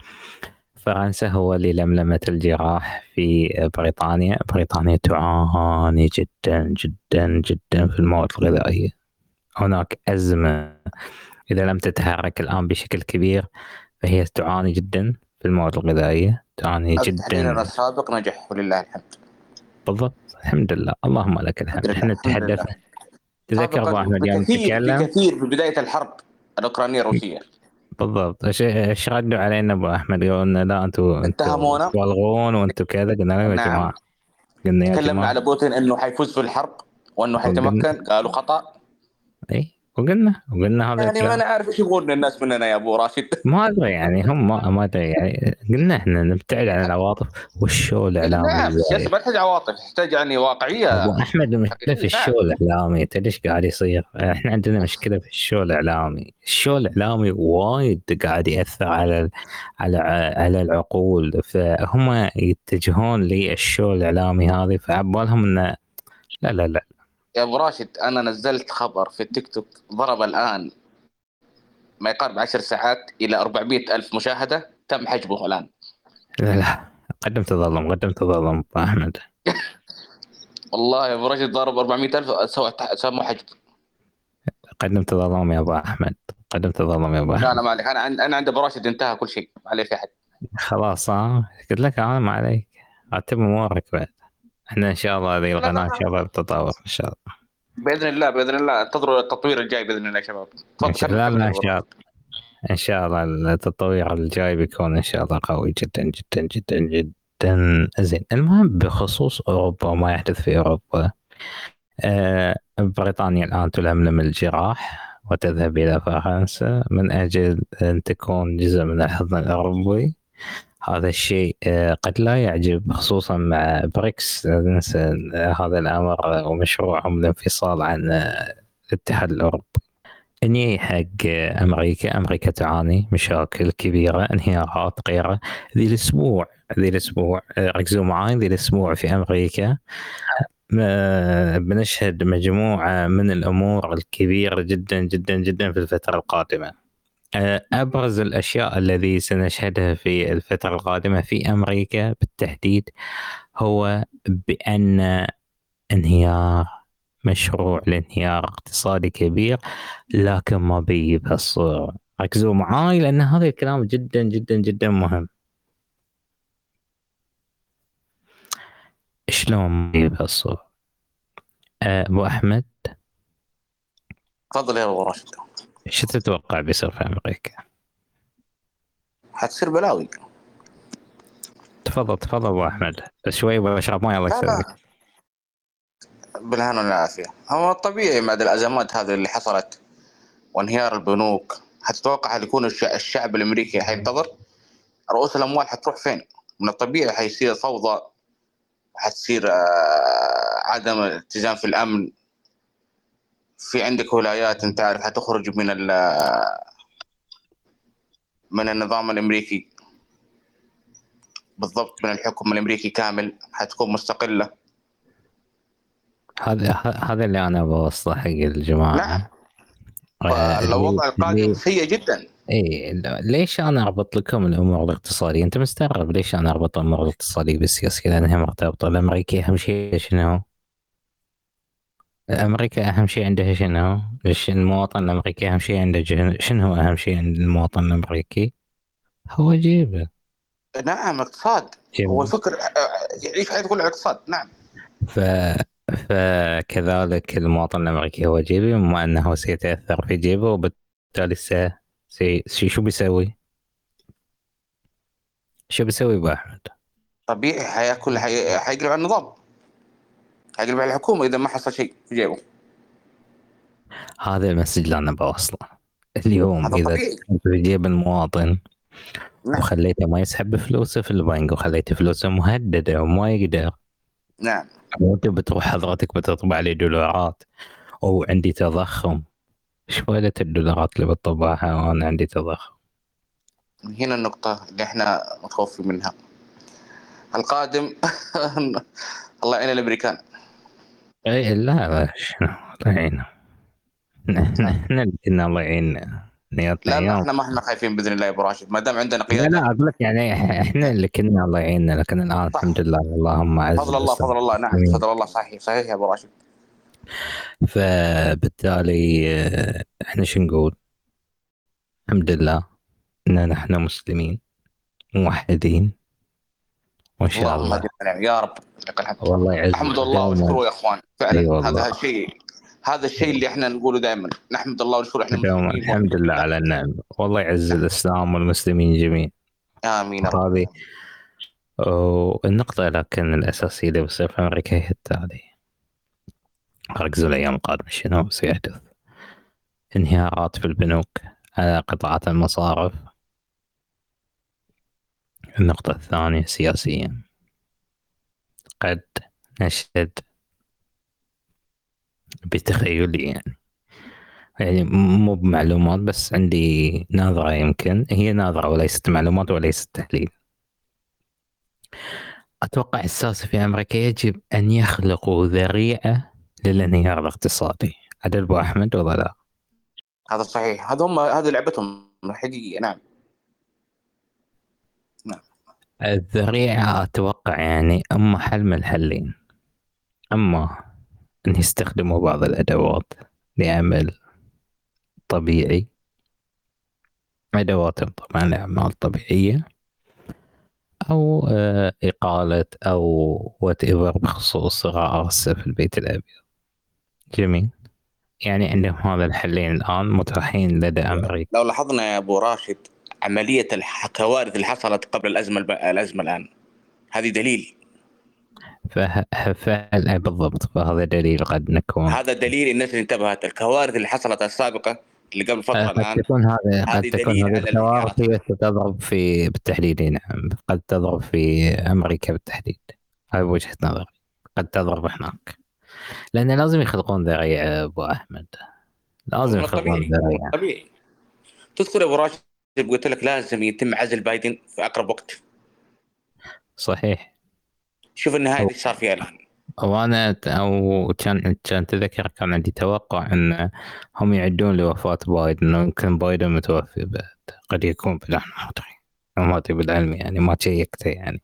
فرنسا هو اللي لملمت الجراح في بريطانيا. بريطانيا تعاني جدا جدا جدا في المواد الغذائية. هناك أزمة. إذا لم تتحرك الآن بشكل كبير فهي تعاني جدا في المواد الغذائية. تعاني جدا. السابق نجح ولله الحمد. بالضبط. الحمد لله. اللهم لك الحمد. إحنا تحدثنا. تذكر ابو احمد يوم تكلم. كثير في بداية الحرب الأوكرانية الروسية. بالضبط. إيش ردوا علينا أبو أحمد؟ قالوا لنا لا أنتم اتهمونا تبالغون وأنتم كذا. قلنا لهم يا نعم. جماعة. قلنا يا تكلمنا على بوتين إنه حيفوز في الحرب وإنه حيتمكن. قالوا خطأ. اي وقلنا وقلنا هذا يعني ما أنا عارف إيش يبغون الناس مننا يا أبو راشد. ما أدري يعني هم ما أدري يعني. قلنا إحنا نبتعد عن العواطف وال show الإعلامي. نعم السياسة ما تحتاج عواطف تحتاج يعني واقعية. أبو أحمد المشكلة في ال show الإعلامي. تدري إيش قاعد يصير؟ إحنا عندنا مشكلة في ال show الإعلامي، ال show الإعلامي وايد قاعد يأثر على على على العقول. فهم يتجهون للشو الإعلامي هذه فعبالهم انه لا لا لا. يا أبو راشد أنا نزلت خبر في التيك توك ضرب الآن ما يقارب 10 ساعات إلى 400 ألف مشاهدة تم حجبه الآن. لا لا قدم تظلم قدم تظلم أحمد. والله يا أبو راشد ضرب 400 ألف سوى سموا حجب. قدم تظلم يا أبو أحمد قدم تظلم يا أبو احمد لا لا ما عليك. أنا أنا عند أبو راشد انتهى كل شيء ما عليه في أحد. خلاص ها؟ قلت لك أنا ما عليك. رتب امورك بعد إحنا إن شاء الله هذه القناة إن شاء الله تتطور إن شاء الله. بإذن الله بإذن الله. انتظروا التطوير الجاي بإذن الله يا شباب. إن شاء الله إن شاء الله. إن شاء الله التطوير الجاي بيكون إن شاء الله قوي جدا جدا جدا جدا. زين المهم بخصوص أوروبا وما يحدث في أوروبا آه بريطانيا الآن تلملم الجراح وتذهب إلى فرنسا. من أجل أن تكون جزء من الحضن الأوروبي هذا الشيء آه، قد لا يعجب خصوصا مع بريكس. ننسى هذا الأمر ومشروعهم الانفصال عن آه، الاتحاد الأوروبي. إني حق أمريكا أمريكا تعاني مشاكل كبيرة انهيارات غيرة. ذي الأسبوع ذي الأسبوع آه، ركزوا معي ذي الأسبوع في أمريكا. بنشهد مجموعة من الأمور الكبيرة جدا جدا جدا في الفترة القادمة. آه، أبرز الأشياء الذي سنشهدها في الفترة القادمة في أمريكا بالتحديد هو بأن انهيار مشروع لانهيار اقتصادي كبير لكن ما بيجي بهالصوره ركزوا معاي لأن هذا الكلام جدا جدا جدا مهم. شلون بيجي بهالصوره آه، أبو أحمد؟ تفضل يا أبو راشد. إيش تتوقع بيصير في أمريكا؟ حتصير بلاوي. تفضل تفضل أبو أحمد. شوي بشرب ماي الله يسلمك بالهنا والعافية. هو الطبيعي بعد الأزمات هذه اللي حصلت وانهيار البنوك. حتتوقع هل يكون الشعب الأمريكي حينتظر؟ رؤوس الأموال حتروح فين؟ من الطبيعي حيصير فوضى حتصير آه، عدم اتزان في الأمن. في عندك ولايات أنت عارف حتخرج من من النظام الأمريكي. بالضبط من الحكم الأمريكي كامل حتكون مستقلة. هذا هذا اللي أنا بوصله حق الجماعة. نعم. آه، الوضع القادم سيء جدا. اي ليش أنا أربط لكم الأمور الاقتصادية؟ أنت مستغرب ليش أنا أربط الأمور الاقتصادية بالسياسة لأنها مرتبطة الامريكي أهم شيء شنو؟ أمريكا أهم شيء عندها شنو؟ المواطن الامريكي أهم شيء عنده شنو هو أهم شيء عند المواطن الأمريكي؟ هو جيبه نعم اقتصاد جيبه. هو الفكر يعيش حياته كلها اقتصاد نعم ف فكذلك المواطن الأمريكي هو جيبه بما أنه سيتأثر في جيبه وبالتالي سي... سي... شو بيسوي؟ شو بيسوي ابو احمد؟ طبيعي حياكل حي... حيقلب على النظام حيقلب على الحكومة إذا ما حصل شيء في جيبه هذا ال message اللي أنا بوصله اليوم إذا في جيب المواطن نعم. وخليته ما يسحب فلوسه في البنك وخليته فلوسه مهددة وما يقدر. نعم. وانت بتروح حضرتك بتطبع لي دولارات أو عندي تضخم. إيش فائدة الدولارات اللي بتطبعها وأنا عندي تضخم؟ هنا النقطة اللي إحنا متخوفين منها. القادم الله يعين الأمريكان. اي لا الله يعينه إحنا اللي كنا الله يعيننا لا لا إحنا ما إحنا خايفين بإذن الله يا أبو راشد. ما دام عندنا قيادة. لا لا أقول لك يعني إحنا اللي كنا الله يعيننا لكن الان صح. الحمد لله اللهم عز فضل الله فضل الله. نعم فضل الله. صحيح صحيح يا أبو راشد. فبالتالي آه، إحنا شو نقول؟ الحمد لله ان نحن مسلمين موحدين وان شاء الله. هدنا الجميع. يا رب. والله يعز احمد الله. واشكره يا إخوان. فعلا. أي والله. هذا الشيء هذا الشيء اللي إحنا نقوله دائما نحمد الله ونشكره إحنا. مسلمين. الحمد لله على النعم. والله يعز الإسلام والمسلمين جميعا. آمين هذه والنقطة لكن الأساسية اللي بتصير في أمريكا هي التالية ركزوا الأيام القادمة شنو؟ سيحدث انهيارات في البنوك على قطاعات المصارف. النقطة الثانية سياسيا. قد نشهد بتخيلي يعني يعني مو بمعلومات بس عندي نظرة يمكن. هي نظرة وليست معلومات وليست تحليل. أتوقع الساسة في أمريكا يجب أن يخلقوا ذريعة للانهيار الاقتصادي. عدل أبو أحمد ولا لا؟ هذا صحيح. هذا هم هذه لعبتهم الحقيقيه نعم. الذريعة أتوقع يعني أما حل من الحلين. أما أن يستخدموا بعض الأدوات لعمل طبيعي. أدواتهم طبعا لأعمال طبيعية. أو آه، إقالة أو whatever بخصوص رئاسة في البيت الأبيض. جميل. يعني عندهم هذا الحلين الآن متاحين لدى أمريكا. لو لاحظنا يا أبو راشد عملية الكوارث اللي حصلت قبل الأزمة. الأزمة الآن. هذه دليل. فهل بالضبط. فهذا دليل قد نكون. هذا دليل الناس اللي انتبهت. الكوارث اللي حصلت السابقة اللي قبل فترة آه، قد الآن تكون هذا قد تكون هذه الكوارث هي ستضرب في بالتحديد نعم قد تضرب في أمريكا بالتحديد. هاي وجهة نظري. قد تضرب هناك. لأن لازم يخلقون ذريعة أبو أحمد. لازم يخلقون ذريعة. طبيعي. تذكر يا أبو راشد قلت لك لازم يتم عزل بايدن في أقرب وقت. صحيح. شوف النهايه اللي صار فيها الآن. وأنا أو كان كان تذكر كان عندي توقع إن هم يعدون لوفاة بايدن. يمكن بايدن متوفي بعد قد يكون أدري. ما أدري بالعلم يعني ما شيكته يعني.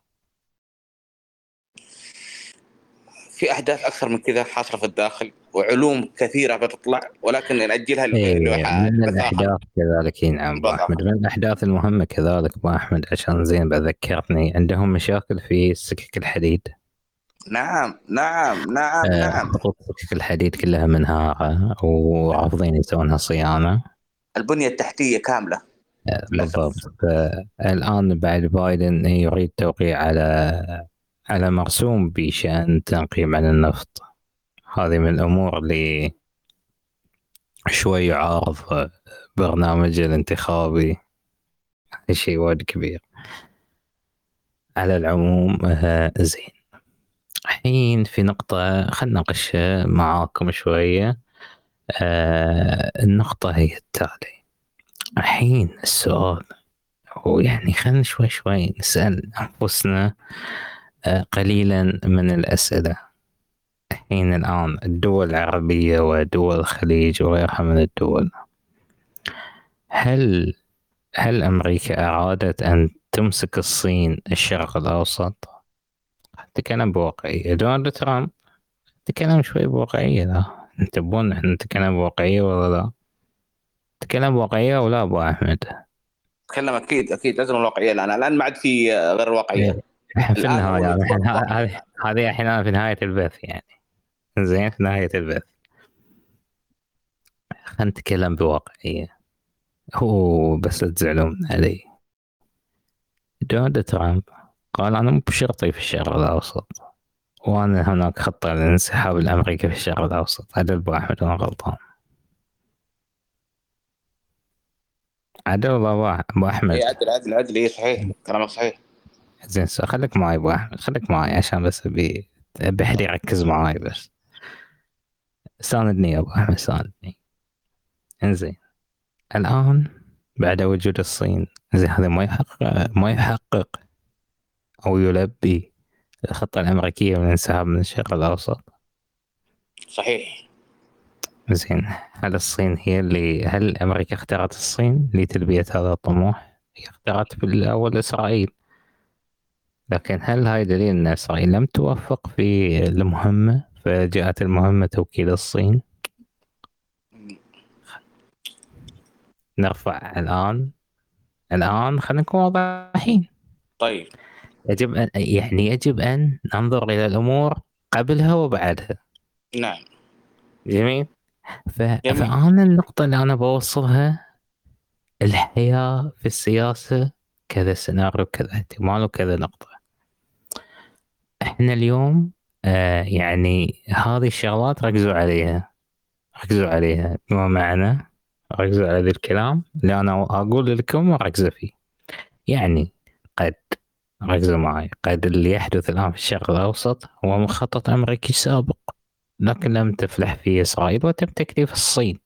في احداث أكثر من كذا حاصله في الداخل. وعلوم كثيرة بتطلع ولكن ناجلها ل- إيه، من. الأحداث كذلك إي نعم ابو. أحمد. من الأحداث المهمة كذلك أبو أحمد عشان زين بذكرتني. عندهم مشاكل في سكك الحديد. نعم نعم نعم آه، نعم. سكك الحديد كلها منهاره ورافضين يسوونها صيانه البنية التحتية كاملة. آه،. بالضبط. الآن بعد بايدن يريد توقيع على على مرسوم بشأن تنقيب عن النفط. هذه من الأمور اللي شوي يعارض برنامج الانتخابي. شيء وايد كبير. على العموم آه، زين. الحين في نقطة خلنا نناقشها معاكم شوية. آه النقطة هي التالي الحين السؤال هو يعني خلينا شوي شوي نسأل أنفسنا آه قليلا من الأسئلة. الحين الآن الدول العربية ودول الخليج وغيرها من الدول. هل هل أمريكا أرادت أن تمسك الصين الشرق الأوسط؟ نتكلم بواقعية دونالد ترامب نتكلم شوي بواقعية لا. تبون إحنا نتكلم بواقعية ولا لا؟ نتكلم بواقعية ولا أبو أحمد؟ تكلم أكيد أكيد. لازم الواقعية الآن. الآن ما عاد في غير الواقعيه إحنا في الآن النهاية. هذه هذه الحين أنا في نهاية البث يعني. زين في نهاية البث. خلينا نتكلم بواقعية. هو بس لا تزعلون علي. دونالد ترامب قال أنا مو بشرطي في الشرق الأوسط وأنا هناك خطة للانسحاب الأمريكي في الشرق الأوسط. هذا أبو أحمد أنا غلطان. عدل أبو- أبو أحمد. إي عدل عدل عدل. إي صحيح. كلامك صحيح. زين خليك معي أبو أحمد. خليك معي عشان بس ابي أبي أحد يركز معي بس. ساندني يا أبو أحمد ساندني. إنزين. الآن بعد وجود الصين زين هذا ما يحقق ما يحقق أو يلبي الخطة الأمريكية من الانسحاب من الشرق الأوسط؟ صحيح. زين هل الصين هي اللي هل أمريكا اختارت الصين لتلبية هذا الطموح؟ هي اختارت في الأول إسرائيل. لكن هل هاي دليل إن إسرائيل لم توفق في المهمة؟ فجاءت المهمة توكيل الصين؟ نرفع الآن. الآن خلينا نكون واضحين. طيب. يجب أن يعني يجب أن ننظر إلى الأمور قبلها وبعدها. نعم. جميل. ف... جميل. فأنا النقطة اللي أنا بوصلها الحياة في السياسة كذا سيناريو كذا احتمال وكذا نقطة. إحنا اليوم آه يعني هذه الشغلات ركزوا عليها. ركزوا عليها. بما معنى ركزوا على ذي الكلام. اللي أنا أقول لكم وركزوا فيه. يعني قد ركزوا معي. قد اللي يحدث الآن في الشرق الأوسط هو مخطط أمريكي سابق. لكن لم تفلح فيه إسرائيل وتم تكليف الصين.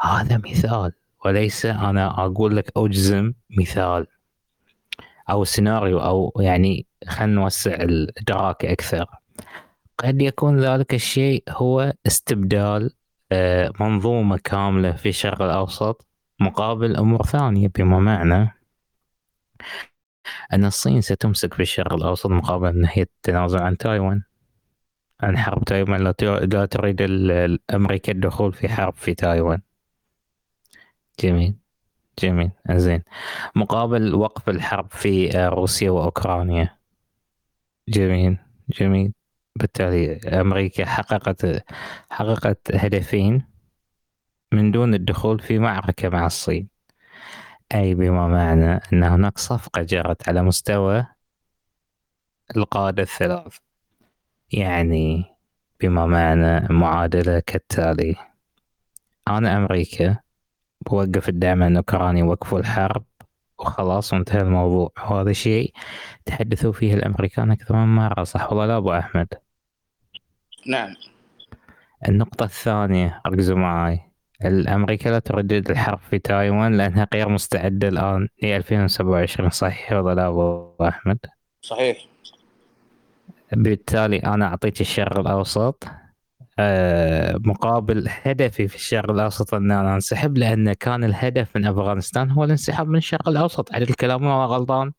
هذا مثال. وليس أنا أقول لك أجزم مثال. أو سيناريو أو يعني خلينا نوسع الإدراك أكثر. قد يكون ذلك الشيء هو استبدال آه، منظومة كاملة في الشرق الأوسط مقابل أمور ثانية بما معنى أن الصين ستمسك في الشرق الأوسط مقابل أن هي تتنازل عن تايوان عن حرب تايوان لا تريد أمريكا الدخول في حرب في تايوان. جميل جميل زين. مقابل وقف الحرب في روسيا وأوكرانيا. جميل جميل. بالتالي أمريكا حققت حققت هدفين من دون الدخول في معركة مع الصين. أي بما معنى أن هناك صفقة جرت على مستوى القادة الثلاث. يعني بما معنى معادلة كالتالي أنا أمريكا بوقف الدعم عن أوكرانيا وقفوا الحرب وخلاص وانتهى الموضوع. وهذا الشيء تحدثوا فيه الأمريكان أكثر من مرة صح ولا لا أبو أحمد؟ نعم. النقطة الثانية ركزوا معي الأمريكا لا تردد الحرب في تايوان لأنها غير مستعدة الآن ل 2027 صحيح ولا لا أبو أحمد؟ صحيح. بالتالي أنا أعطيك الشرق الأوسط. مقابل هدفي في الشرق الأوسط أن أنا أنسحب لأن كان الهدف من أفغانستان هو الانسحاب من الشرق الأوسط. على الكلام ولا غلطان؟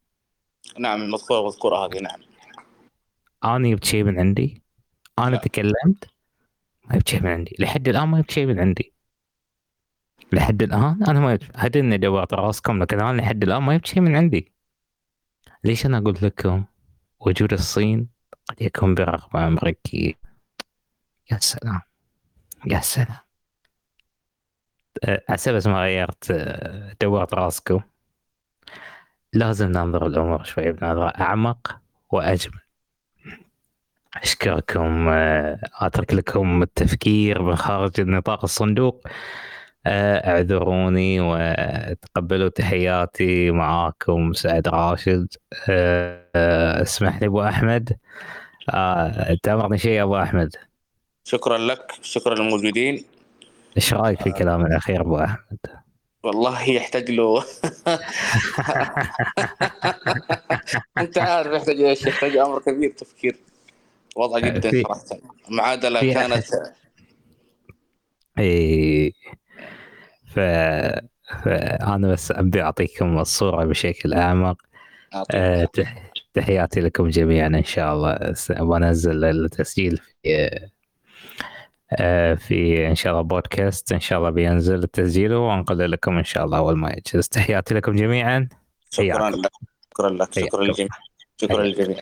نعم المذكورة مذكورة هذه نعم. أنا جبت شيء من عندي؟ أنا لا. تكلمت؟ ما جبت شيء من عندي. لحد الآن ما جبت شيء من عندي. لحد الآن أنا ما جبت هدي إني دورت رأسكم لكن أنا لحد الآن ما جبت شيء من عندي. ليش أنا قلت لكم وجود الصين قد يكون برغبة أمريكية؟ يا سلام يا سلام. عسى بس ما غيرت أه، دورت راسكم. لازم ننظر الأمور شوي بنظرة أعمق وأجمل. أشكركم أه، أترك لكم التفكير من خارج نطاق الصندوق. أه، اعذروني وتقبلوا تحياتي معاكم سعد راشد. اسمح لي أبو أحمد. تأمرني شيء يا أبو أحمد؟ شكرا لك شكرا للموجودين. إيش رأيك في كلام الأخير أبو أحمد؟ والله يحتاج له. أنت عارف يحتاج إيش؟ يحتاج أمر كبير تفكير وضع جدا في- صراحة. معادله كانت اي ف... فانا بس أبي أعطيكم الصورة بشكل أعمق. أه تح... تحياتي لكم جميعا إن شاء الله. بنزل التسجيل في في إن شاء الله بودكاست إن شاء الله بينزل التسجيل وأنقل لكم إن شاء الله أول ما يجهز تحياتي لكم جميعا. شكرا. لك. شكرا لك. شكرا. للجميع. شكرا للجميع.